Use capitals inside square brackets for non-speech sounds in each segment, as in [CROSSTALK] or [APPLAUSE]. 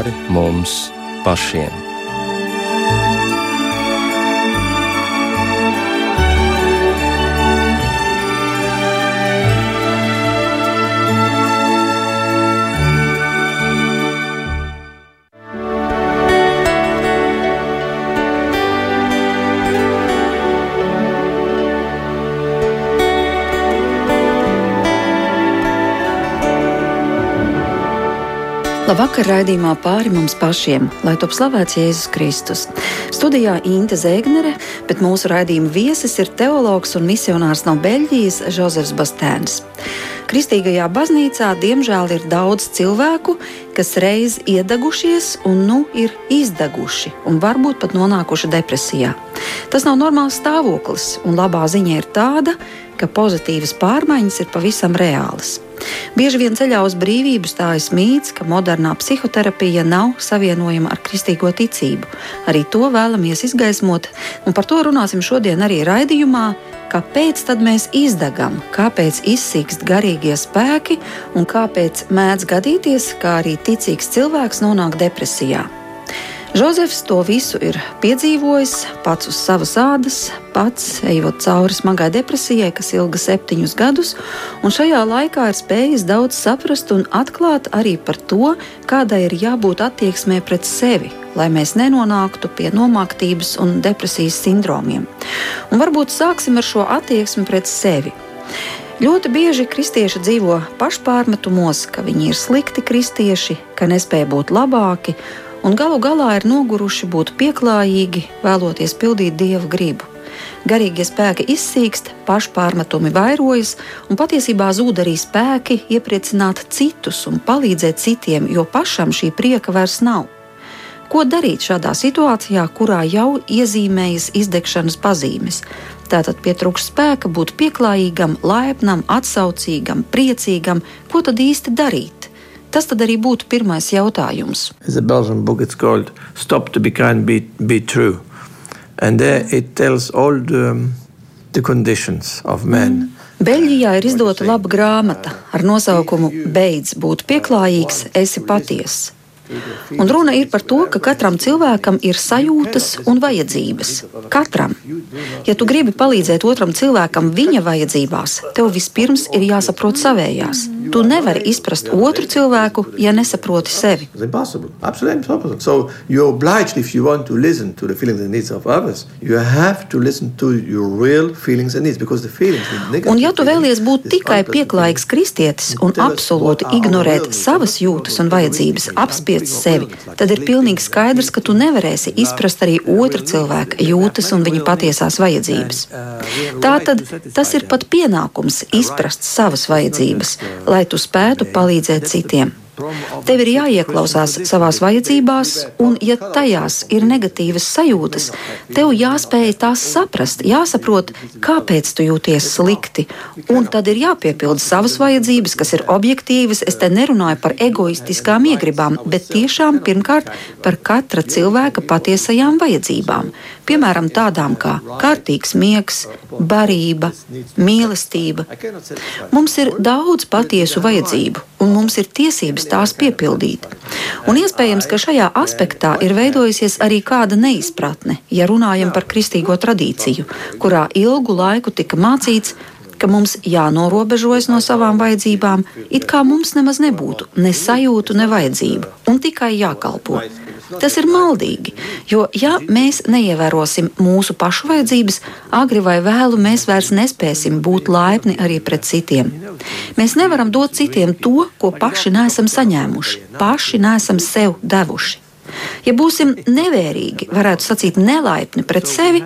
pāri mums pašiem. Labvakar, raidījumā pāri mums pašiem, lai top slavēts Jēzus Kristus. Studijā Inte Zēgnere, bet mūsu raidījuma viesis ir teologs un misionārs no Beļģijas Žozefs Bastēns. Kristīgajā baznīcā diemžēl ir daudz cilvēku, kas reiz iedegušies un nu ir izdeguši un varbūt pat nonākuši depresijā. Tas nav normāls stāvoklis, un labā ziņa ir tāda, ka pozitīvas pārmaiņas ir pavisam reālas. Bieži vien ceļā uz brīvību stājas mīts, ka modernā psihoterapija nav savienojama ar kristīgo ticību. Arī to vēlamies izgaismot, un par to runāsim šodien arī raidījumā. Kāpēc tad mēs izdegam, kāpēc izsīkst garīgie spēki un kāpēc mēdz gadīties, ka arī ticīgs cilvēks nonāk depresijā? Žozefs to visu ir piedzīvojis pats uz savas ādas, pats ejot cauri smagai depresijai, kas ilga septiņus gadus, un šajā laikā ir spējis daudz saprast un atklāt arī par to, kādai ir jābūt attieksmē pret sevi, lai mēs nenonāktu pie nomāktības un depresijas sindromiem. Un varbūt sāksim ar šo attieksmi pret sevi. Ļoti bieži kristieši dzīvo pašpārmetumos, ka viņi ir slikti kristieši, ka nespēja būt labāki un galu galā ir noguruši būt pieklājīgi, vēloties pildīt dieva gribu. Garīgie spēki izsīkst, pašpārmetumi vairojas, un patiesībā zūd arī spēki iepriecināt citus un palīdzēt citiem, jo pašam šī prieka vairs nav. Ko darīt šādā situācijā, kurā jau iezīmējas izdegšanas pazīmes? Tātad pietrūkst spēka būt pieklājīgam, laipnam, atsaucīgam, priecīgam. Ko tad īsti darīt? Tas tad arī būtu pirmais jautājums. Called, Stop to be kind, be, be true. And there it tells all the, the conditions of men. Mm. Beļģijā ir izdota laba grāmata ar nosaukumu Beidz būt pieklājīgs, esi patiess. Un runa ir par to, ka katram cilvēkam ir sajūtas un vajadzības. Katram. Ja tu gribi palīdzēt otram cilvēkam viņa vajadzībās, tev vispirms ir jāsaprot savējās. Tu nevari izprast otru cilvēku, ja nesaproti sevi. So you're obliged, if you want to listen to the feelings and needs of others, you have to listen to your real feelings and needs. Because the feelings, the un ja tu vēlies būt tikai pieklājīgs kristietis un absolūti ignorēt savas jūtas un vajadzības, apspiest sevi, tad ir pilnīgi skaidrs, ka tu nevarēsi izprast arī otra cilvēka jūtas un viņa patiesās vajadzības. Tātad tas ir pat pienākums izprast savas vajadzības, lai tu spētu palīdzēt citiem. Tev ir jāieklausās savās vajadzībās, un, ja tajās ir negatīvas sajūtas, tev jāspēj tās saprast, jāsaprot, kāpēc tu jūties slikti. Un tad ir jāpiepilda savas vajadzības, kas ir objektīvas. Es te nerunāju par egoistiskām iegribām, bet tiešām pirmkārt par katra cilvēka patiesajām vajadzībām piemēram, tādām kā kārtīgs miegs, barība, mīlestība. Mums ir daudz patiesu vajadzību, un mums ir tiesības tās piepildīt. Un iespējams, ka šajā aspektā ir veidojusies arī kāda neizpratne, ja runājam par kristīgo tradīciju, kurā ilgu laiku tika mācīts, ka mums jānorobežojas no savām vajadzībām, it kā mums nemaz nebūtu ne sajūtu, ne vajadzību, un tikai jākalpo. Tas ir maldīgi, jo ja mēs neievērosim mūsu pašu vajadzības, agri vai vēlu mēs vairs nespēsim būt laipni arī pret citiem. Mēs nevaram dot citiem to, ko paši nesam saņēmuši, paši nesam sev devuši. Ja būsim nevērīgi, varētu sacīt, nelaipni pret sevi,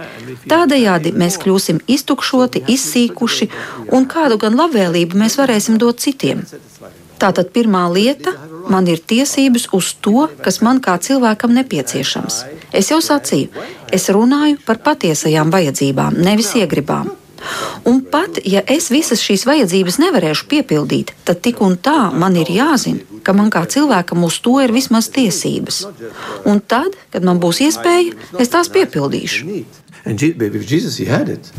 tādējādi mēs kļūsim iztukšoti, izsīkuši, un kādu gan labvēlību mēs varēsim dot citiem. Tātad pirmā lieta - man ir tiesības uz to, kas man kā cilvēkam nepieciešams. Es jau sacīju, es runāju par patiesajām vajadzībām, nevis iegribām. Un pat ja es visas šīs vajadzības nevarēšu piepildīt, tad tik un tā man ir jāzina, ka man kā cilvēkam uz to ir vismaz tiesības. Un tad, kad man būs iespēja, es tās piepildīšu. And Jesus, he had it.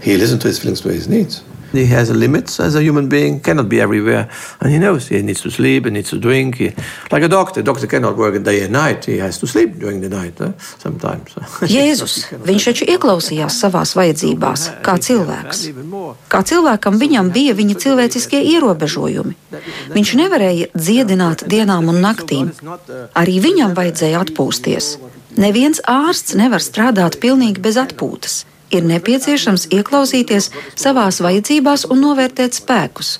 He listened to his feelings, to his needs. He has limits as a human being, cannot be everywhere. And he knows he needs to sleep, he needs to drink. He, like a doctor, a doctor cannot work day and night. He has to sleep during the night uh, sometimes. [LAUGHS] Jēzus, viņš taču ieklausījās savās vajadzībās, kā cilvēks. Kā cilvēkam viņam bija viņa cilvēciskie ierobežojumi. Viņš nevarēja dziedināt dienām un naktīm. Arī viņam vajadzēja atpūsties. Neviens ārsts nevar strādāt pilnīgi bez atpūtas ir nepieciešams ieklausīties savās vajadzībās un novērtēt spēkus.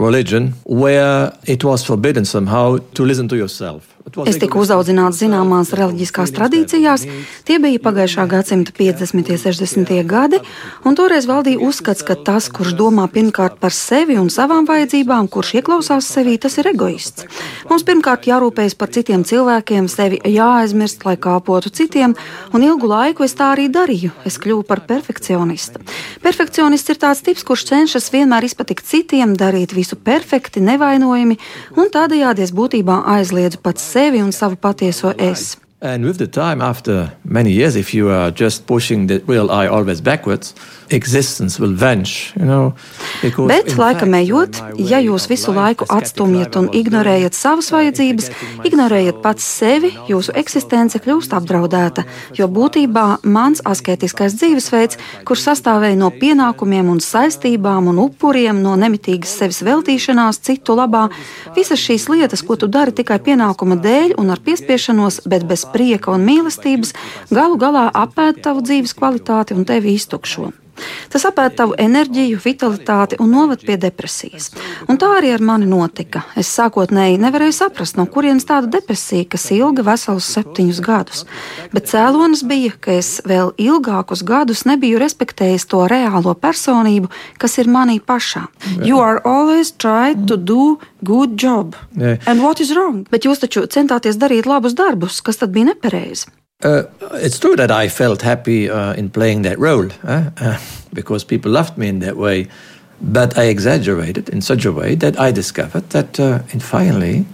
Religion where it was forbidden somehow to listen to yourself. Es tiku uzaudzināts zināmās reliģiskās tradīcijās, tie bija pagājušā gadsimta 50. un 60. gadi, un toreiz valdīja uzskats, ka tas, kurš domā pirmkārt par sevi un savām vajadzībām, kurš ieklausās sevī, tas ir egoists. Mums pirmkārt jārūpējas par citiem cilvēkiem, sevi jāaizmirst, lai kāpotu citiem, un ilgu laiku es tā arī darīju. Es kļuvu par perfekcionistu. Perfekcionists ir tāds tips, kurš cenšas vienmēr izpatikt citiem, darīt visu perfekti, nevainojami, un tādējādi es būtībā aizliedzu pats sevi un savu patieso es. And with the time, after many years, if you are just pushing the real I always backwards, existence will vanish. You know, Bet, laikam ejot, ja jūs visu laiku atstumjat un ignorējat savas vajadzības, ignorējat pats sevi, jūsu eksistence kļūst apdraudēta. Jo būtībā mans asketiskais dzīvesveids, kurš sastāvēja no pienākumiem un saistībām un upuriem, no nemitīgas sevis veltīšanās citu labā, visas šīs lietas, ko tu dari tikai pienākuma dēļ un ar piespiešanos, bet bez prieka un mīlestības, galu galā apēd tavu dzīves kvalitāti un tevi iztukšo. Tas apēd tavu enerģiju, vitalitāti un noved pie depresijas. Un tā arī ar mani notika. Es sākotnēji nevarēju saprast, no kurienes tāda depresija, kas ilga veselus septiņus gadus. Bet cēlonis bija, ka es vēl ilgākus gadus nebiju respektējis to reālo personību, kas ir manī pašā. You are always trying to do good job. And what is wrong? Bet jūs taču centāties darīt labus darbus, kas tad bija nepareizi. Uh, it's true that I felt happy uh, in playing that role uh, [LAUGHS] because people loved me in that way. But I exaggerated in such a way that I discovered that, uh, and finally,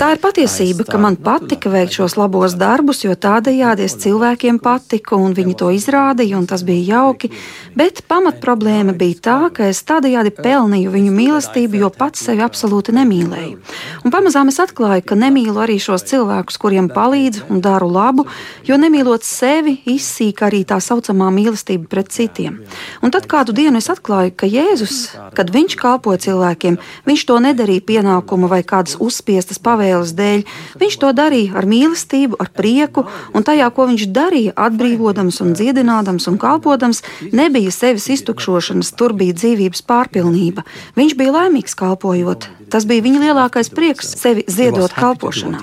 Tā ir patiesība, ka man patika veikt šos labos darbus, jo tādējādi es cilvēkiem patiku, un viņi to izrādīja, un tas bija jauki. Bet pamatproblēma bija tā, ka es tādējādi pelnīju viņu mīlestību, jo pats sevi absolūti nemīlēju. Un pamazām es atklāju, ka nemīlu arī šos cilvēkus, kuriem palīdzu un daru labu, jo nemīlot sevi, izsīka arī tā saucamā mīlestība pret citiem. Un tad kādu dienu es atklāju, ka Jēzus, kad viņš kalpoja cilvēkiem, viņš to nedarīja pienākuma vai kādas uzspiestas pavēles dēļ. Viņš to darīja ar mīlestību, ar prieku, un tajā, ko viņš darīja, atbrīvodams un dziedinādams un kalpodams, nebija sevis iztukšošanas, tur bija dzīvības pārpilnība. Viņš bija laimīgs kalpojot. Tas bija viņa lielākais prieks sevi ziedot kalpošanā.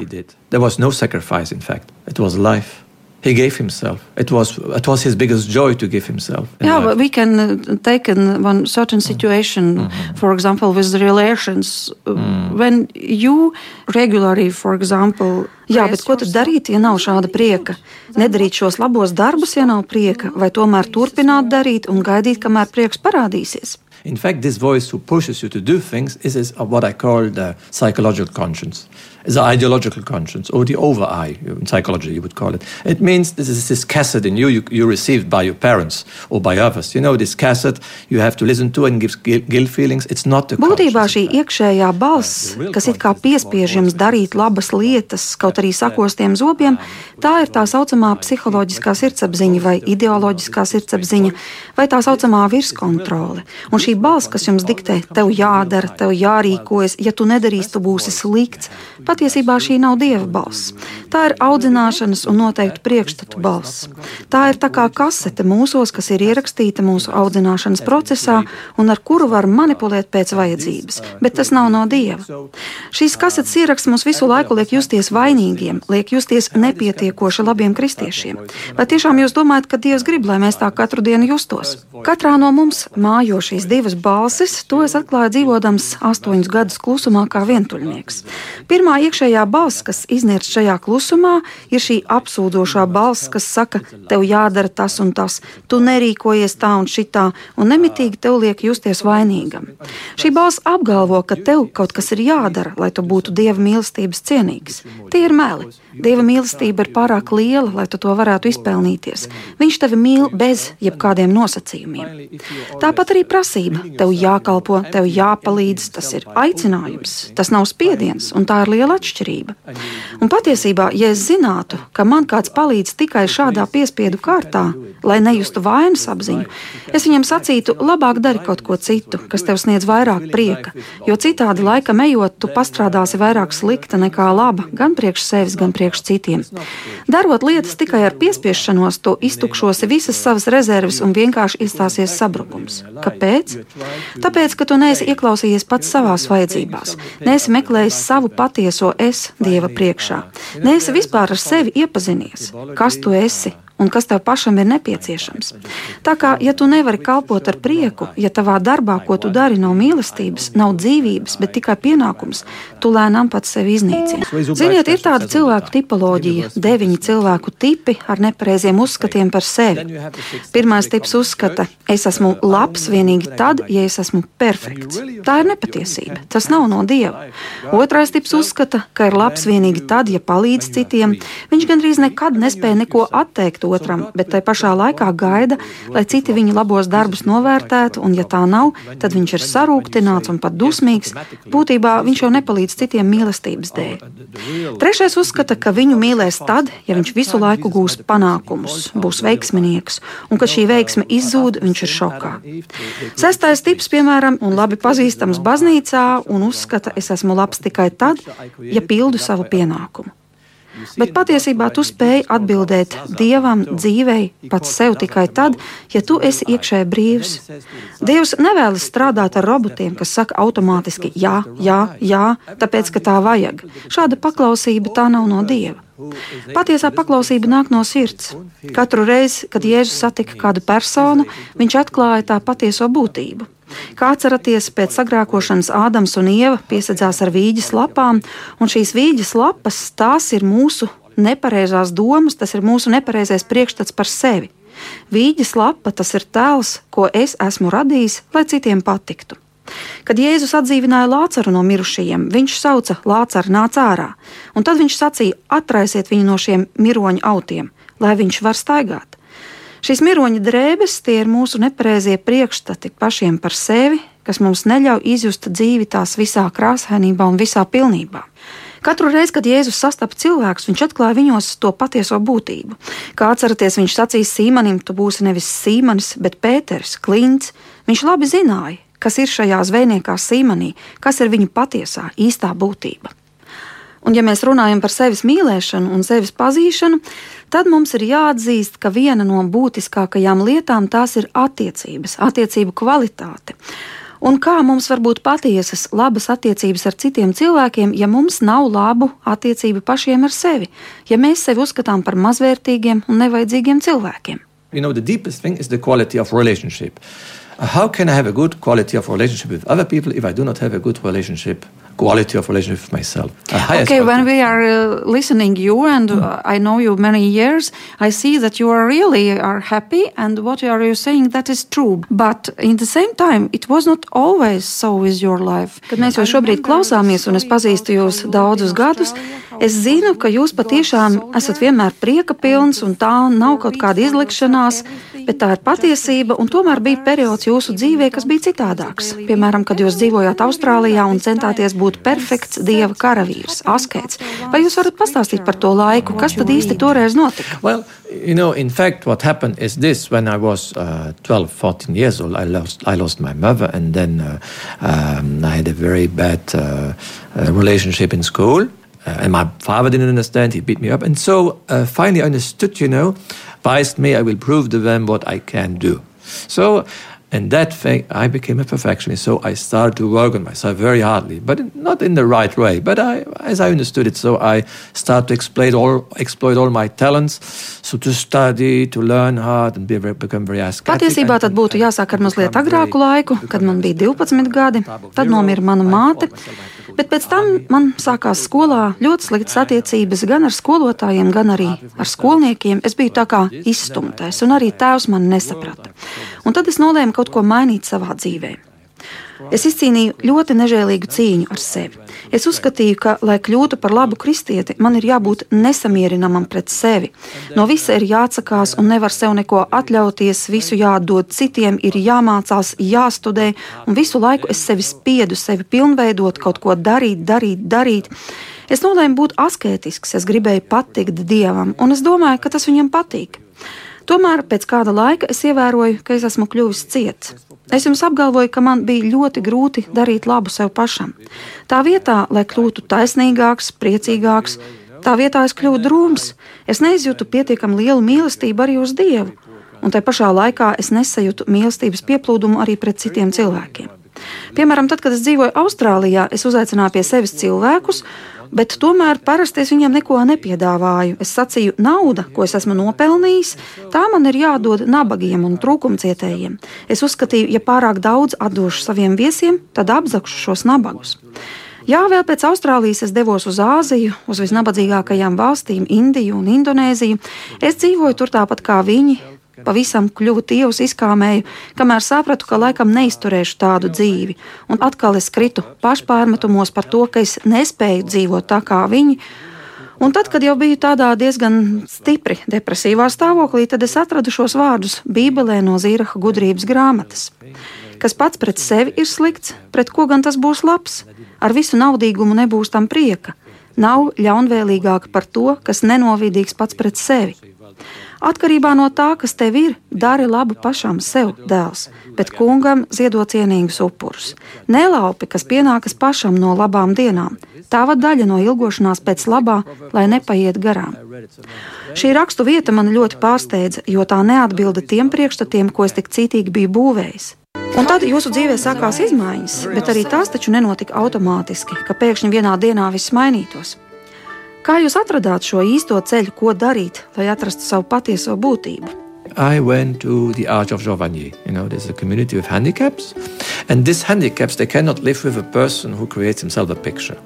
There was no sacrifice, in fact. It was life he gave himself. It was it was his biggest joy to give himself. Yeah, life. but we can uh, take in one certain situation, mm -hmm. for example, with relations. Mm. When you regularly, for example. Jā, bet ko tad darīt, ja nav šāda prieka? Nedarīt šos labos darbus, ja nav prieka, vai tomēr turpināt darīt un gaidīt, kamēr prieks parādīsies? In fact, this voice who pushes you to do things is, is what I call the psychological conscience. The ideological conscience, or the over I, in psychology you would call it. It means this is this cassette in you, you, you received by your parents or by others. You know, this cassette you have to listen to and gives guilt feelings. It's not the Būtībā šī iekšējā balss, kas it kā piespiež jums darīt labas lietas, kaut arī sakostiem zobiem, tā ir tā saucamā psiholoģiskā sirdsapziņa vai ideoloģiskā sirdsapziņa vai tā saucamā virskontrole. Un šī balss, kas jums diktē, tev jādara, tev jārīkojas, ja tu nedarīsi, tu būsi slikts. Pat Patiesībā šī nav dieva balss. Tā ir audzināšanas un noteiktu priekšstatu balss. Tā ir tā kā kasete mūsos, kas ir ierakstīta mūsu audzināšanas procesā un ar kuru var manipulēt pēc vajadzības, bet tas nav no dieva. Šīs kasetes ieraksts mums visu laiku liek justies vainīgiem, liek justies nepietiekoši labiem kristiešiem. Vai tiešām jūs domājat, ka Dievs grib, lai mēs tā katru dienu justos? Katrā no mums mājo šīs divas balsis, to es atklāju dzīvodams astoņus gadus klusumā kā vientuļnieks. Pirmā iekšējā balss, kas iznirst šajā klusumā, ir šī apsūdošā balss, kas saka, tev jādara tas un tas, tu nerīkojies tā un šitā, un nemitīgi tev liek justies vainīgam. Šī balss apgalvo, ka tev kaut kas ir jādara, lai tu būtu dieva mīlestības cienīgs. Tie ir meli. Dieva mīlestība ir pārāk liela, lai tu to varētu izpelnīties. Viņš tevi mīl bez jebkādiem nosacījumiem. Tāpat arī prasība. Tev jākalpo, tev jāpalīdz, tas ir aicinājums, tas nav spiediens, un tā ir liela atšķirība. Un patiesībā, ja es zinātu, ka man kāds palīdz tikai šādā piespiedu kārtā, lai nejustu vainas apziņu, es viņam sacītu, labāk dari kaut ko citu, kas tev sniedz vairāk prieka, jo citādi laikam ejot, tu pastrādāsi vairāk slikta nekā laba, gan priekš sevis, gan priekš citiem. Darot lietas tikai ar piespiešanos, tu iztukšosi visas savas rezerves un vienkārši iestāsies sabrukums. Kāpēc? Tāpēc, ka tu neesi ieklausījies pats savās vajadzībās, neesi meklējis savu patieso es Dieva priekšā, neesi vispār ar sevi iepazinies, kas tu esi un kas tev pašam ir nepieciešams. Tā kā, ja tu nevari kalpot ar prieku, ja tavā darbā, ko tu dari, nav mīlestības, nav dzīvības, bet tikai pienākums, tu lēnām pats sevi iznīcini. Ziniet, ir tāda cilvēku tipoloģija, deviņi cilvēku tipi ar nepareiziem uzskatiem par sevi. Pirmais tips uzskata, es esmu labs vienīgi tad, ja es esmu perfekts. Tā ir nepatiesība, tas nav no Dieva. Otrais tips uzskata, ka ir labs vienīgi tad, ja palīdz citiem. Viņš gandrīz nekad nespēja neko atteikt otram, bet tai pašā laikā gaida, lai citi viņa labos darbus novērtētu, un, ja tā nav, tad viņš ir sarūktināts un pat dusmīgs. Būtībā viņš jau nepalīdz citiem mīlestības dēļ. Trešais uzskata, ka viņu mīlēs tad, ja viņš visu laiku gūs panākumus, būs veiksminieks, un kad šī veiksme izzūd, viņš ir šokā. Sestais tips, piemēram, un labi pazīstams baznīcā, un uzskata, es esmu labs tikai tad, ja pildu savu pienākumu. Bet patiesībā tu spēj atbildēt Dievam dzīvei pats sev tikai tad, ja tu esi iekšēji brīvs. Dievs nevēlas strādāt ar robotiem, kas saka automātiski jā, jā, jā, tāpēc, ka tā vajag. Šāda paklausība tā nav no Dieva. Patiesā paklausība nāk no sirds. Katru reizi, kad Jēzus satika kādu personu, viņš atklāja tā patieso būtību. Kā atceraties, pēc sagrākošanas Ādams un Ieva piesadzās ar vīģes lapām, un šīs vīģes lapas tās ir mūsu nepareizās domas, tas ir mūsu nepareizais priekšstats par sevi. Vīģes lapa tas ir tēls, ko es esmu radījis, lai citiem patiktu. Kad Jēzus atdzīvināja Lācaru no mirušajiem, viņš sauca Lācaru nāc ārā, un tad viņš sacīja: atraisiet viņu no šiem miroņu autiem, lai viņš var staigāt. Šīs miroņa drēbes tie ir mūsu nepareizie priekšstati pašiem par sevi, kas mums neļauj izjust dzīvi tās visā krāsainībā un visā pilnībā. Katru reizi, kad Jēzus sastapa cilvēkus, viņš atklāja viņos to patieso būtību. Kā atceraties, viņš sacīja Sīmanim, tu būsi nevis Sīmanis, bet Pēters, Klints. Viņš labi zināja, kas ir šajā zvejniekā Sīmanī, kas ir viņa patiesā, īstā būtība. Un, ja mēs runājam par sevis mīlēšanu un sevis pazīšanu, tad mums ir jāatzīst, ka viena no būtiskākajām lietām tās ir attiecības, attiecību kvalitāte. Un kā mums var būt patiesas, labas attiecības ar citiem cilvēkiem, ja mums nav labu attiecību pašiem ar sevi, ja mēs sevi uzskatām par mazvērtīgiem un nevajadzīgiem cilvēkiem? You know, the deepest thing is the quality of relationship. How can I have a good quality of relationship with other people if I do not have a good relationship quality of relationship with myself. Okay, when we are uh, listening you and mm. uh, I know you many years, I see that you are really are happy and what are you saying that is true. But in the same time, it was not always so with your life. Kad mēs jau šobrīd klausāmies un es pazīstu jūs daudzus gadus, es zinu, ka jūs patiešām esat vienmēr prieka pilns un tā nav kaut kāda izlikšanās, bet tā ir patiesība un tomēr bija periods jūsu dzīvē, kas bija citādāks. Piemēram, kad jūs dzīvojāt Austrālijā un centāties būt perfekts dieva karavīrs, askets. Vai jūs varat pastāstīt par to laiku, kas tad īsti toreiz notika? Well, you know, in fact, what happened is this: when I was uh, 12, 14 years old, I lost, I lost my mother, and then uh, um, I had a very bad uh, uh relationship in school. Uh, and my father didn't understand. He beat me up, and so uh, finally I understood. You know, advised me, I will prove to them what I can do. So And that thing, I became a perfectionist. So I started to work on myself very hardly, but not in the right way. But I, as I understood it, so I started to exploit all, exploit all my talents. So to study, to learn hard and be very, become very ascetic. Patiesībā tad būtu jāsāk ar mazliet agrāku laiku, kad man bija 12 gadi. Tad nomira mana māte. Bet pēc tam man sākās skolā ļoti sliktas attiecības gan ar skolotājiem, gan arī ar skolniekiem. Es biju tā kā izstumtais, un arī tēvs mani nesaprata. Un tad es nolēmu kaut ko mainīt savā dzīvē. Es izcīnīju ļoti nežēlīgu cīņu ar sevi. Es uzskatīju, ka, lai kļūtu par labu kristieti, man ir jābūt nesamierinamam pret sevi. No visa ir jāatsakās un nevar sev neko atļauties, visu jādod citiem, ir jāmācās, jāstudē, un visu laiku es sevi spiedu, sevi pilnveidot, kaut ko darīt, darīt, darīt. Es nolēmu būt asketisks, es gribēju patikt dievam, un es domāju, ka tas viņam patīk. Tomēr pēc kāda laika es ievēroju, ka es esmu kļuvis ciets. Es jums apgalvoju, ka man bija ļoti grūti darīt labu sev pašam. Tā vietā, lai kļūtu taisnīgāks, priecīgāks, tā vietā es kļuvu drūms. Es neizjūtu pietiekami lielu mīlestību arī uz Dievu, un tai pašā laikā es nesajūtu mīlestības pieplūdumu arī pret citiem cilvēkiem. Piemēram, tad, kad es dzīvoju Austrālijā, es uzaicināju pie sevis cilvēkus, bet tomēr parasti es viņiem neko nepiedāvāju. Es sacīju, nauda, ko es esmu nopelnījis, tā man ir jādod nabagiem un trūkumcietējiem. Es uzskatīju, ja pārāk daudz atdošu saviem viesiem, tad apzakšu šos nabagus. Jā, vēl pēc Austrālijas es devos uz Āziju, uz visnabadzīgākajām valstīm, Indiju un Indonēziju. Es dzīvoju tur tāpat kā viņi, Pavisam kļuvu tievs, izkāmēju, kamēr sapratu, ka laikam neizturēšu tādu dzīvi, un atkal es kritu pašpārmetumos par to, ka es nespēju dzīvot tā kā viņi. Un tad, kad jau biju tādā diezgan stipri depresīvā stāvoklī, tad es atradu šos vārdus Bībelē no Zīraha gudrības grāmatas. Kas pats pret sevi ir slikts, pret ko gan tas būs labs? Ar visu naudīgumu nebūs tam prieka. Nav ļaunvēlīgāk par to, kas nenovidīgs pats pret sevi. Atkarībā no tā, kas tev ir, dari labu pašam sev, dēls, bet kungam ziedot cienīgus upurus. Nelaupi, kas pienākas pašam no labām dienām, tava daļa no ilgošanās pēc labā, lai nepaiet garām. Šī rakstu vieta man ļoti pārsteidza, jo tā neatbilda tiem priekšstatiem, ko es tik cītīgi biju būvējis. Un tad jūsu dzīvē sākās izmaiņas, bet arī tās taču nenotika automātiski, ka pēkšņi vienā dienā viss mainītos. Kā jūs atradāt šo īsto ceļu, ko darīt, lai atrastu savu patieso būtību? I went to the Arch of Giovanni. You know, there's a community of handicaps, and these handicaps they cannot live with a person who creates himself a picture.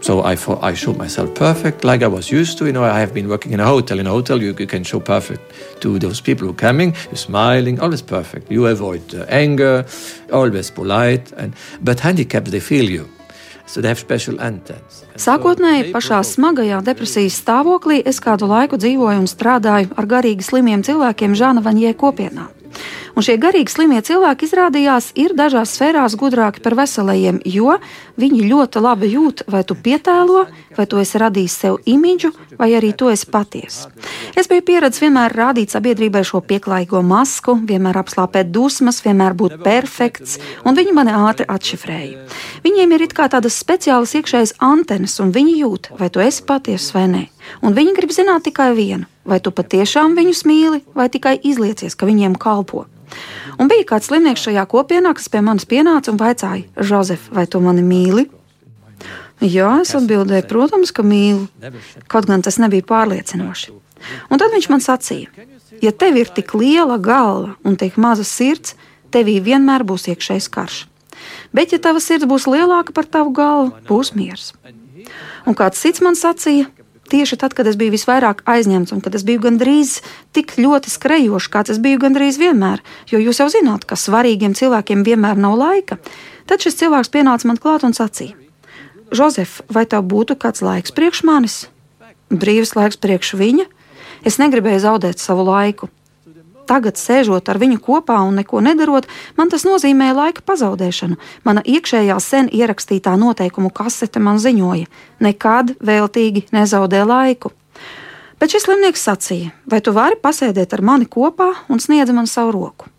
So I thought I showed myself perfect, like I was used to. You know, I have been working in a hotel. In a hotel, you, you can show perfect to those people who are coming. You're smiling, always perfect. You avoid uh, anger, always polite. And but handicaps, they feel you. Sākotnēji pašā smagajā depresijas stāvoklī es kādu laiku dzīvoju un strādāju ar garīgi slimiem cilvēkiem Žāna Vaņie kopienā. Un šie garīgi slimie cilvēki izrādījās ir dažās sfērās gudrāki par veselajiem, jo viņi ļoti labi jūt, vai tu pietēlo, vai tu esi radījis sev imidžu, vai arī tu esi patiesa. Es biju pieredzējis vienmēr rādīt sabiedrībai šo pieklājīgo masku, vienmēr apslāpēt dusmas, vienmēr būt perfekts, un viņi mani ātri atšifrēja. Viņiem ir it kā tādas speciālas iekšējas antenas, un viņi jūt, vai tu esi patiesa vai nē. Un viņi grib zināt tikai vienu, vai tu patiešām viņus mīli, vai tikai izliecies, ka viņiem kalpo. Un bija kāds slimnieks šajā kopienā, kas pie manis pienāca un vaicāja, Jozef, vai tu mani mīli? Jā, es atbildēju, protams, ka mīlu, kaut gan tas nebija pārliecinoši. Un tad viņš man sacīja, ja tev ir tik liela galva un tik maza sirds, tevī vienmēr būs iekšējs karš. Bet, ja tava sirds būs lielāka par tavu galvu, būs miers. Un kāds cits man sacīja, tieši tad, kad es biju visvairāk aizņemts un kad es biju gandrīz tik ļoti skrejošs, kāds es biju gandrīz vienmēr, jo jūs jau zināt, ka svarīgiem cilvēkiem vienmēr nav laika, tad šis cilvēks pienāca man klāt un sacīja: Jozef, vai tev būtu kāds laiks priekš manis? Brīvs laiks priekš viņa? Es negribēju zaudēt savu laiku tagad, sēžot ar viņu kopā un neko nedarot, man tas nozīmē laika pazaudēšanu. Mana iekšējā sen ierakstītā noteikumu kasete man ziņoja: nekad veltīgi nezaudē laiku. Bet šis slimnieks sacīja, vai tu vari pasēdēt ar mani kopā un sniedz man savu roku.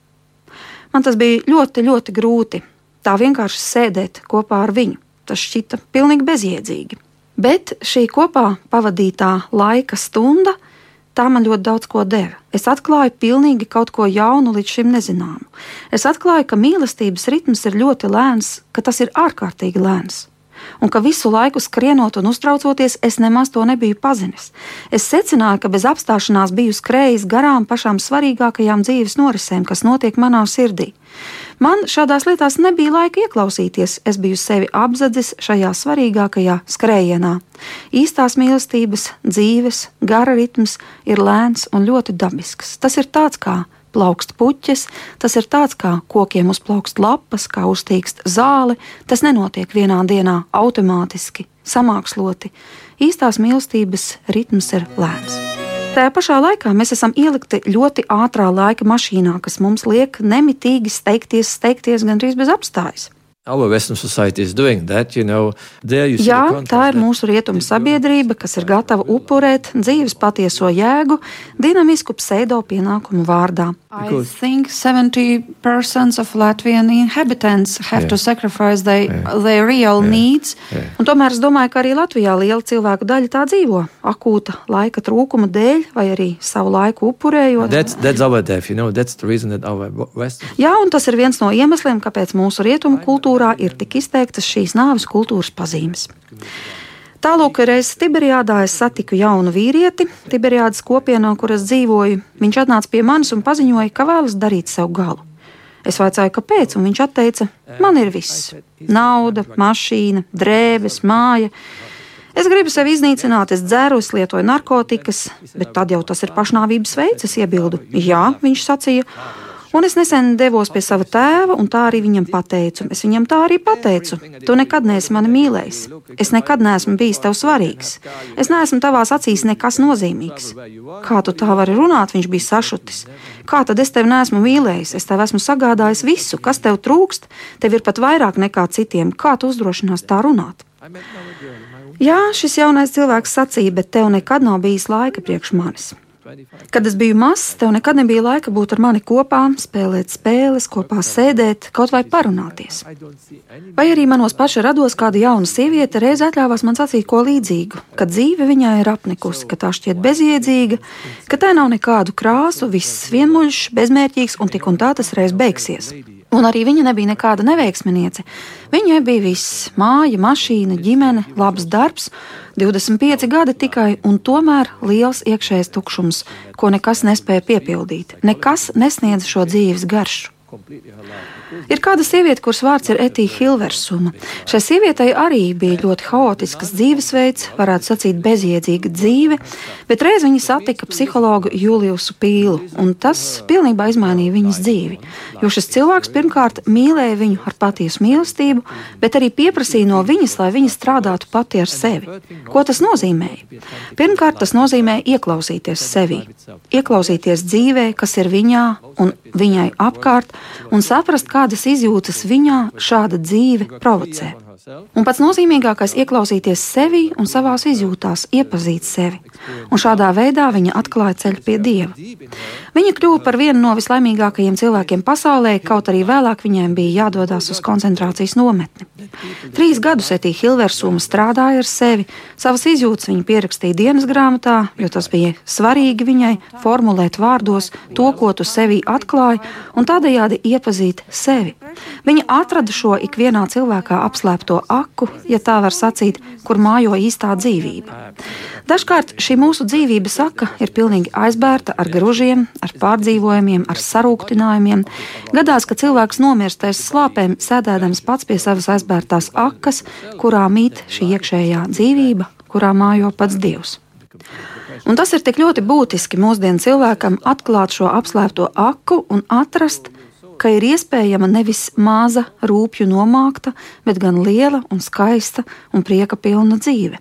Man tas bija ļoti, ļoti grūti. Tā vienkārši sēdēt kopā ar viņu. Tas šķita pilnīgi bezjēdzīgi. Bet šī kopā pavadītā laika stunda tā man ļoti daudz ko deva. Es atklāju pilnīgi kaut ko jaunu, līdz šim nezināmu. Es atklāju, ka mīlestības ritms ir ļoti lēns, ka tas ir ārkārtīgi lēns. Un ka visu laiku skrienot un uztraucoties, es nemaz to nebiju pazinis. Es secināju, ka bez apstāšanās biju skrējis garām pašām svarīgākajām dzīves norisēm, kas notiek manā sirdī. Man šādās lietās nebija laika ieklausīties, es biju sevi apzadzis šajā svarīgākajā skrējienā. Īstās mīlestības, dzīves, gara ritms ir lēns un ļoti dabisks. Tas ir tāds kā plaukst puķis, tas ir tāds, kā kokiem uzplaukst lapas, kā uztīkst zāle. Tas nenotiek vienā dienā automātiski, samāksloti. Īstās mīlestības ritms ir lēns. Tajā pašā laikā mēs esam ielikti ļoti ātrā laika mašīnā, kas mums liek nemitīgi steigties, steigties gandrīz bez apstājas. That, you know, Jā, tā ir mūsu rietumu sabiedrība, kas ir gatava upurēt dzīves patieso jēgu dinamisku pseido pienākumu vārdā. I think 70% of Latvian inhabitants have yeah. to sacrifice they, yeah. their real yeah. needs. Yeah. Un tomēr es domāju, ka arī Latvijā liela cilvēku daļa tā dzīvo akūta laika trūkuma dēļ vai arī savu laiku upurējot. That's, that's our death, you know, that's the reason that our West... Jā, un tas ir viens no iemesliem, kāpēc mūsu rietumu kultūrā ir tik izteiktas šīs nāves kultūras pazīmes. Tālāk, reizes Tiberijādā es satiku jaunu vīrieti, Tiberijādas kopienā, kur es dzīvoju. Viņš atnāca pie manis un paziņoja, ka vēlas darīt sev galu. Es vaicāju, kāpēc, un viņš teica, man ir viss - nauda, mašīna, drēbes, māja. Es gribu sevi iznīcināt, es dzēru, es lietoju narkotikas, bet tad jau tas ir pašnāvības veids, es iebildu. Jā, viņš sacīja. Un es nesen devos pie sava tēva, un tā arī viņam pateicu. Es viņam tā arī pateicu. Tu nekad neesi mani mīlējis. Es nekad neesmu bijis tev svarīgs. Es neesmu tavās acīs nekas nozīmīgs. Kā tu tā vari runāt? Viņš bija sašutis. Kā tad es tevi neesmu mīlējis? Es tev esmu sagādājis visu, kas tev trūkst. Tev ir pat vairāk nekā citiem. Kā tu uzdrošinās tā runāt? Jā, šis jaunais cilvēks sacīja, bet tev nekad nav bijis laika priekš manis. Kad es biju mazs, tev nekad nebija laika būt ar mani kopā, spēlēt spēles, kopā sēdēt, kaut vai parunāties. Vai arī manos paša rados kāda jauna sieviete reiz atļāvās man sacīt ko līdzīgu, ka dzīve viņai ir apnikusi, ka tā šķiet bezjēdzīga, ka tā nav nekādu krāsu, viss vienmuļš, bezmērķīgs un tik un tā tas reiz beigsies. Un arī viņa nebija nekāda neveiksminiece. Viņai bija viss - māja, mašīna, ģimene, labs darbs, 25 gadi tikai, un tomēr liels iekšējs tukšums, ko nekas nespēja piepildīt. Nekas nesniedz šo dzīves garšu. Ir kāda sieviete, kuras vārds ir Etija Hilversuma. Šai sievietei arī bija ļoti haotisks dzīvesveids, varētu sacīt, bezjēdzīga dzīve, bet reiz viņa satika psihologu Juliusu Pīlu, un tas pilnībā izmainīja viņas dzīvi. Jo šis cilvēks pirmkārt mīlēja viņu ar patiesu mīlestību, bet arī pieprasīja no viņas, lai viņa strādātu pati ar sevi. Ko tas nozīmēja? Pirmkārt, tas nozīmē ieklausīties sevī, ieklausīties dzīvē, kas ir viņā un viņai apkārt, un saprast, kādas izjūtas viņā šāda dzīve provocē. Un pats nozīmīgākais ieklausīties sevi un savās izjūtās, iepazīt sevi. Un šādā veidā viņa atklāja ceļu pie dieva. Viņa kļuva par vienu no vislaimīgākajiem cilvēkiem pasaulē, kaut arī vēlāk viņiem bija jādodas uz koncentrācijas nometni. Trīs gadus Etija Hilversuma strādāja ar sevi, savas izjūtas viņa pierakstīja dienas grāmatā, jo tas bija svarīgi viņai formulēt vārdos to, ko tu sevī atklāji, un tādējādi iepazīt sevi. Viņa atrada šo ikvienā cilvēkā apslēpto aku, ja tā var sacīt, kur mājo īstā dzīvība. Dažkārt šī mūsu dzīvības saka ir pilnīgi aizbērta ar gružiem, ar pārdzīvojumiem, ar sarūktinājumiem. Gadās, ka cilvēks nomirst aiz slāpēm, sēdēdams pats pie savas aizbērtās akas, kurā mīt šī iekšējā dzīvība, kurā mājo pats Dievs. Un tas ir tik ļoti būtiski mūsdienu cilvēkam atklāt šo apslēpto aku un atrast, ka ir iespējama nevis maza, rūpju nomākta, bet gan liela un skaista un prieka pilna dzīve.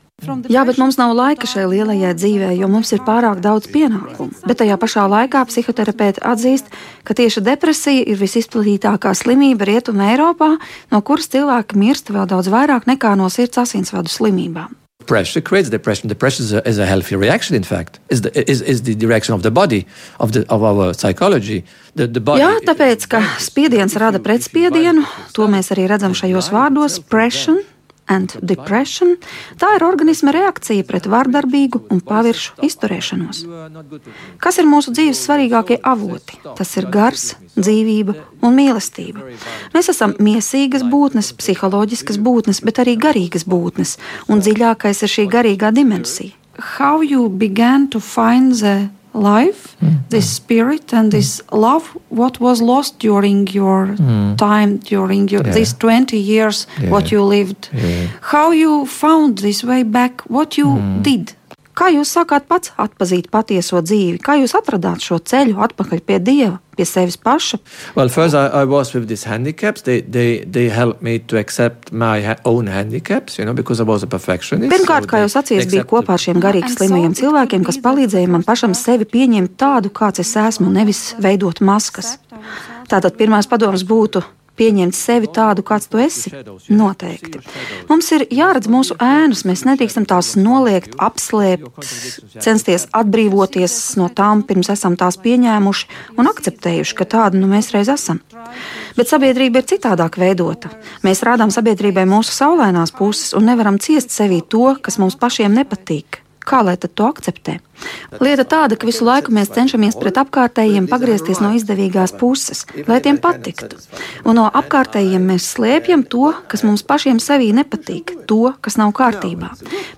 Jā, bet mums nav laika šai lielajai dzīvē, jo mums ir pārāk daudz pienākumu. Bet tajā pašā laikā psihoterapeiti atzīst, ka tieši depresija ir visizplatītākā slimība Rietumē Eiropā, no kuras cilvēki mirst vēl daudz vairāk nekā no sirds asinsvadu slimībām pressure creates depression. Depression is a, is a healthy reaction, in fact, is the, is, is the direction of the body, of, the, of our psychology. The, the body, Jā, tāpēc, ka spiediens rada pretspiedienu, to mēs arī redzam šajos vārdos - pression and depression, tā ir organisma reakcija pret vardarbīgu un paviršu izturēšanos. Kas ir mūsu dzīves svarīgākie avoti? Tas ir gars, dzīvība un mīlestība. Mēs esam miesīgas būtnes, psiholoģiskas būtnes, bet arī garīgas būtnes, un dziļākais ir šī garīgā dimensija. How you began to find the life, mm. this spirit and this love, what was lost during your mm. time, during your, yeah. these 20 years, yeah. what you lived, yeah. how you found this way back, what you mm. did. Kā jūs sākāt pats atpazīt patieso dzīvi? Kā jūs atradāt šo ceļu atpakaļ pie Dieva, pie sevis paša? Well, first I, I was with these handicaps. They, they, they helped me to accept my own handicaps, you know, because I was a perfectionist. Pirmkārt, kā jau sacījis, bija kopā ar šiem garīgi slimajiem cilvēkiem, kas palīdzēja man pašam sevi pieņemt tādu, kāds es esmu, nevis veidot maskas. Tātad pirmais padoms būtu pieņemt sevi tādu, kāds tu esi? Noteikti. Mums ir jāredz mūsu ēnas, mēs nedrīkstam tās noliegt, apslēpt, censties atbrīvoties no tām, pirms esam tās pieņēmuši un akceptējuši, ka tāda nu mēs reiz esam. Bet sabiedrība ir citādāk veidota. Mēs rādām sabiedrībai mūsu saulēnās puses un nevaram ciest sevī to, kas mums pašiem nepatīk. Kā lai to akceptē? Lieta tāda, ka visu laiku mēs cenšamies pret apkārtējiem pagriezties no izdevīgās puses, lai tiem patiktu. Un no apkārtējiem mēs slēpjam to, kas mums pašiem sevī nepatīk, to, kas nav kārtībā.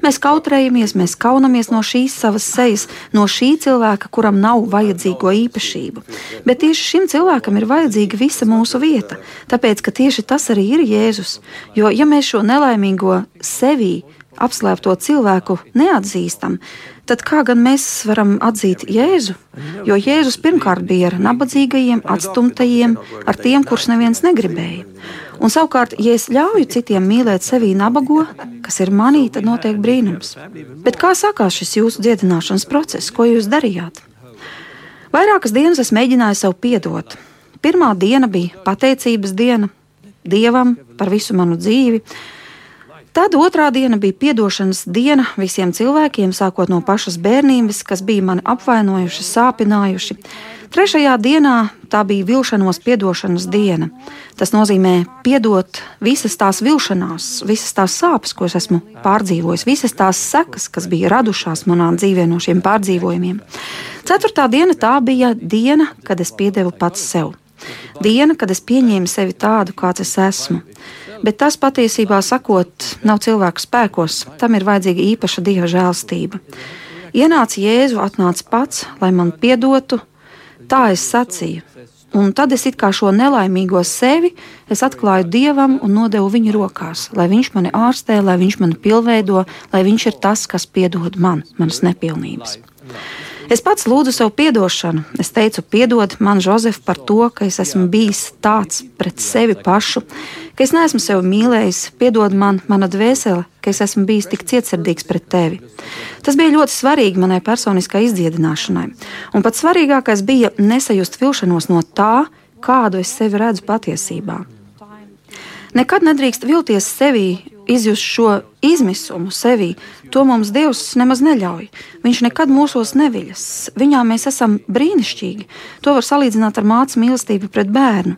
Mēs kautrējamies, mēs kaunamies no šīs savas sejas, no šī cilvēka, kuram nav vajadzīgo īpašību. Bet tieši šim cilvēkam ir vajadzīga visa mūsu vieta, tāpēc ka tieši tas arī ir Jēzus. Jo ja mēs šo nelaimīgo sevī apslēpto cilvēku neatzīstam, tad kā gan mēs varam atzīt Jēzu? Jo Jēzus pirmkārt bija ar nabadzīgajiem, atstumtajiem, ar tiem, kurus neviens negribēja. Un savukārt, ja es ļauju citiem mīlēt sevi nabago, kas ir manī, tad notiek brīnums. Bet kā sākās šis jūsu dziedināšanas process? Ko jūs darījāt? Vairākas dienas es mēģināju sev piedot. Pirmā diena bija pateicības diena Dievam par visu manu dzīvi. Tad otrā diena bija atdošanas diena visiem cilvēkiem, sākot no pašas bērnības, kas bija mani apvainojuši, sāpinājuši. Trešajā dienā tā bija vilšanos atdošanas diena. Tas nozīmē piedot visas tās vilšanās, visas tās sāpes, ko es esmu pārdzīvojis, visas tās sekas, kas bija radušās manā dzīvē no šiem pārdzīvojumiem. Ceturtā diena tā bija diena, kad es piedevu pats sev. Diena, kad es pieņēmu sevi tādu, kāds es esmu bet tas patiesībā sakot, nav cilvēku spēkos, tam ir vajadzīga īpaša dieva žēlstība. Ienāca Jēzu, atnāca pats, lai man piedotu, tā es sacīju. Un tad es kā šo nelaimīgo sevi atklāju dievam un nodevu viņa rokās, lai viņš mani ārstē, lai viņš mani pilnveido, lai viņš ir tas, kas piedod man, manas nepilnības. Es pats lūdzu sev atdošanu. Es teicu, piedod man, Jozef, par to, ka es esmu bijis tāds pret sevi pašu, ka es neesmu sevi mīlējis. Piedod man, mana dvēsele, ka es esmu bijis tik cietsirdīgs pret tevi. Tas bija ļoti svarīgi manai personiskai izdziedināšanai. Un pats svarīgākais bija nesajust vilšanos no tā, kādu es sevi redzu patiesībā. Nekad nedrīkst vilties sevī izjust šo izmisumu sevī, to mums Dievs nemaz neļauj. Viņš nekad mūsos neviļas. Viņā mēs esam brīnišķīgi. To var salīdzināt ar mātes mīlestību pret bērnu.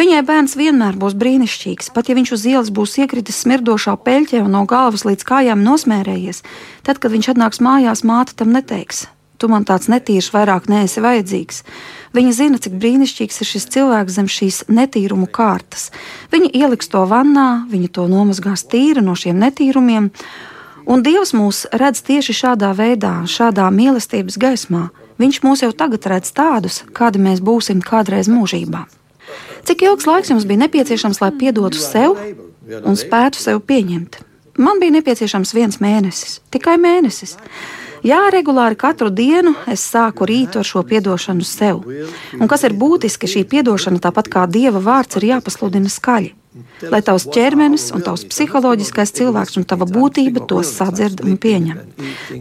Viņai bērns vienmēr būs brīnišķīgs, pat ja viņš uz ielas būs iekritis smirdošā peļķē un no galvas līdz kājām nosmērējies. Tad, kad viņš atnāks mājās, māte tam neteiks: Tu man tāds netīrs vairāk neesi vajadzīgs. Viņa zina, cik brīnišķīgs ir šis cilvēks zem šīs netīrumu kārtas. Viņa ieliks to vannā, viņa to nomazgās tīri no šiem netīrumiem. Un Dievs mūs redz tieši šādā veidā, šādā mīlestības gaismā. Viņš mūs jau tagad redz tādus, kādi mēs būsim kādreiz mūžībā. Cik ilgs laiks jums bija nepieciešams, lai piedotu sev un spētu sev pieņemt? Man bija nepieciešams viens mēnesis, tikai mēnesis. Jā, regulāri katru dienu es sāku rītu ar šo atdošanu sev. Un kas ir būtiski, šī atdošana, tāpat kā dieva vārds, ir jāpasludina skaļi lai tavs ķermenis un tavs psiholoģiskais cilvēks un tava būtība tos sadzird un pieņem.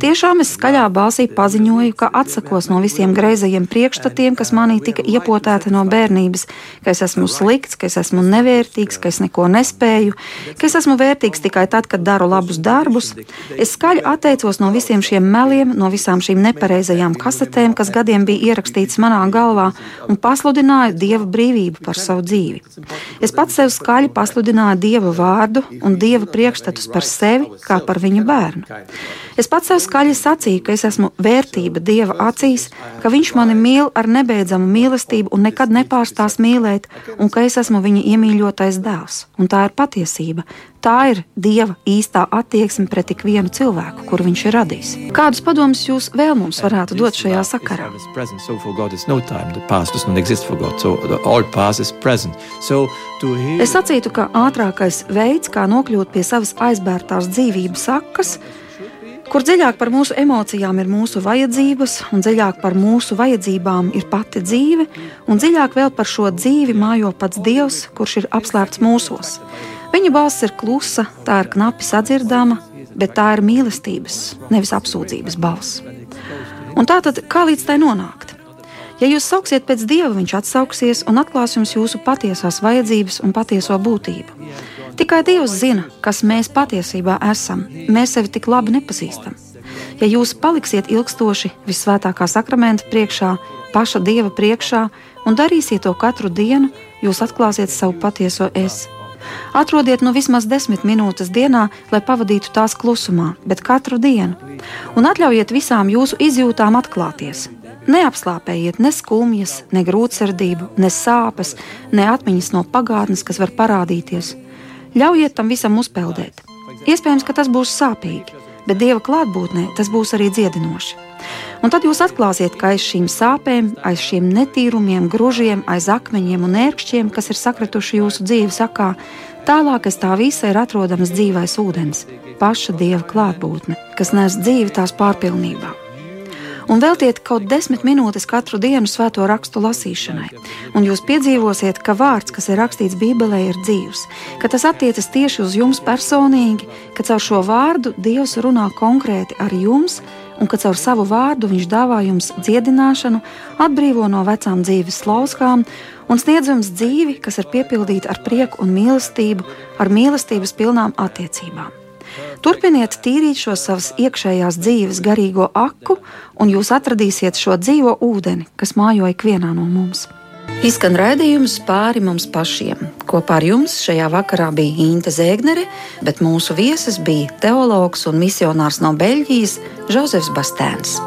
Tiešām es skaļā balsī paziņoju, ka atsakos no visiem greizajiem priekšstatiem, kas manī tika iepotēti no bērnības, ka es esmu slikts, ka es esmu nevērtīgs, ka es neko nespēju, ka es esmu vērtīgs tikai tad, kad daru labus darbus. Es skaļi atteicos no visiem šiem meliem, no visām šīm nepareizajām kasetēm, kas gadiem bija ierakstītas manā galvā, un pasludināju Dieva brīvību par savu dzīvi. Es pats sev skaļi skaļi pasludināja Dieva vārdu un Dieva priekšstatus par sevi kā par viņa bērnu. Es pats sev skaļi sacīju, ka es esmu vērtība Dieva acīs, ka Viņš mani mīl ar nebeidzamu mīlestību un nekad nepārstās mīlēt, un ka es esmu viņa iemīļotais dēls. Un tā ir patiesība. Tā ir Dieva īstā attieksme pret ikvienu cilvēku, kuru Viņš ir radījis. Kādus padomus jūs vēl mums varētu dot šajā sakarā? Es sacītu, ka ātrākais veids, kā nokļūt pie savas aizbērtās dzīvības sakas, kur dziļāk par mūsu emocijām ir mūsu vajadzības, un dziļāk par mūsu vajadzībām ir pati dzīve, un dziļāk vēl par šo dzīvi mājo pats Dievs, kurš ir apslēpts mūsos. Viņa balss ir klusa, tā ir knapi sadzirdama, bet tā ir mīlestības, nevis apsūdzības balss. Un tā tad kā līdz tai nonākt? Ja jūs sauksiet pēc dieva, viņš atsauksies un atklās jums jūsu patiesās vajadzības un patieso būtību. Tikai Dievs zina, kas mēs patiesībā esam. Mēs sevi tik labi nepazīstam. Ja jūs paliksiet ilgstoši visvētākā sakramenta priekšā, paša Dieva priekšā un darīsiet to katru dienu, jūs atklāsiet savu patieso es. Atrodiet nu vismaz desmit minūtes dienā, lai pavadītu tās klusumā, bet katru dienu. Un atļaujiet visām jūsu izjūtām atklāties. Neapslāpējiet ne skumjas, ne grūtsirdību, ne sāpes, ne atmiņas no pagātnes, kas var parādīties. Ļaujiet tam visam uzpeldēt. Iespējams, ka tas būs sāpīgi, bet Dieva klātbūtnē tas būs arī dziedinoši. Un tad jūs atklāsiet, ka aiz šīm sāpēm, aiz šiem netīrumiem, gružiem, aiz akmeņiem un ērkšķiem, kas ir sakrituši jūsu dzīves sakā, tālāk aiz tā visa ir atrodams dzīvais ūdens, paša Dieva klātbūtne, kas nes dzīvi tās pārpilnībā un veltiet kaut desmit minūtes katru dienu svēto rakstu lasīšanai. Un jūs piedzīvosiet, ka vārds, kas ir rakstīts Bībelē, ir dzīvs, ka tas attiecas tieši uz jums personīgi, ka caur šo vārdu Dievs runā konkrēti ar jums, un ka caur savu vārdu Viņš dāvā jums dziedināšanu, atbrīvo no vecām dzīves lauskām un sniedz jums dzīvi, kas ir piepildīta ar prieku un mīlestību, ar mīlestības pilnām attiecībām. Turpiniet tīrīt šo savas iekšējās dzīves garīgo aku, un jūs atradīsiet šo dzīvo ūdeni, kas mājo ikvienā no mums. Izskan raidījums pāri mums pašiem. Kopā ar jums šajā vakarā bija Inte Zēgnere, bet mūsu viesis bija teologs un misionārs no Beļģijas Žozefs Bastēns.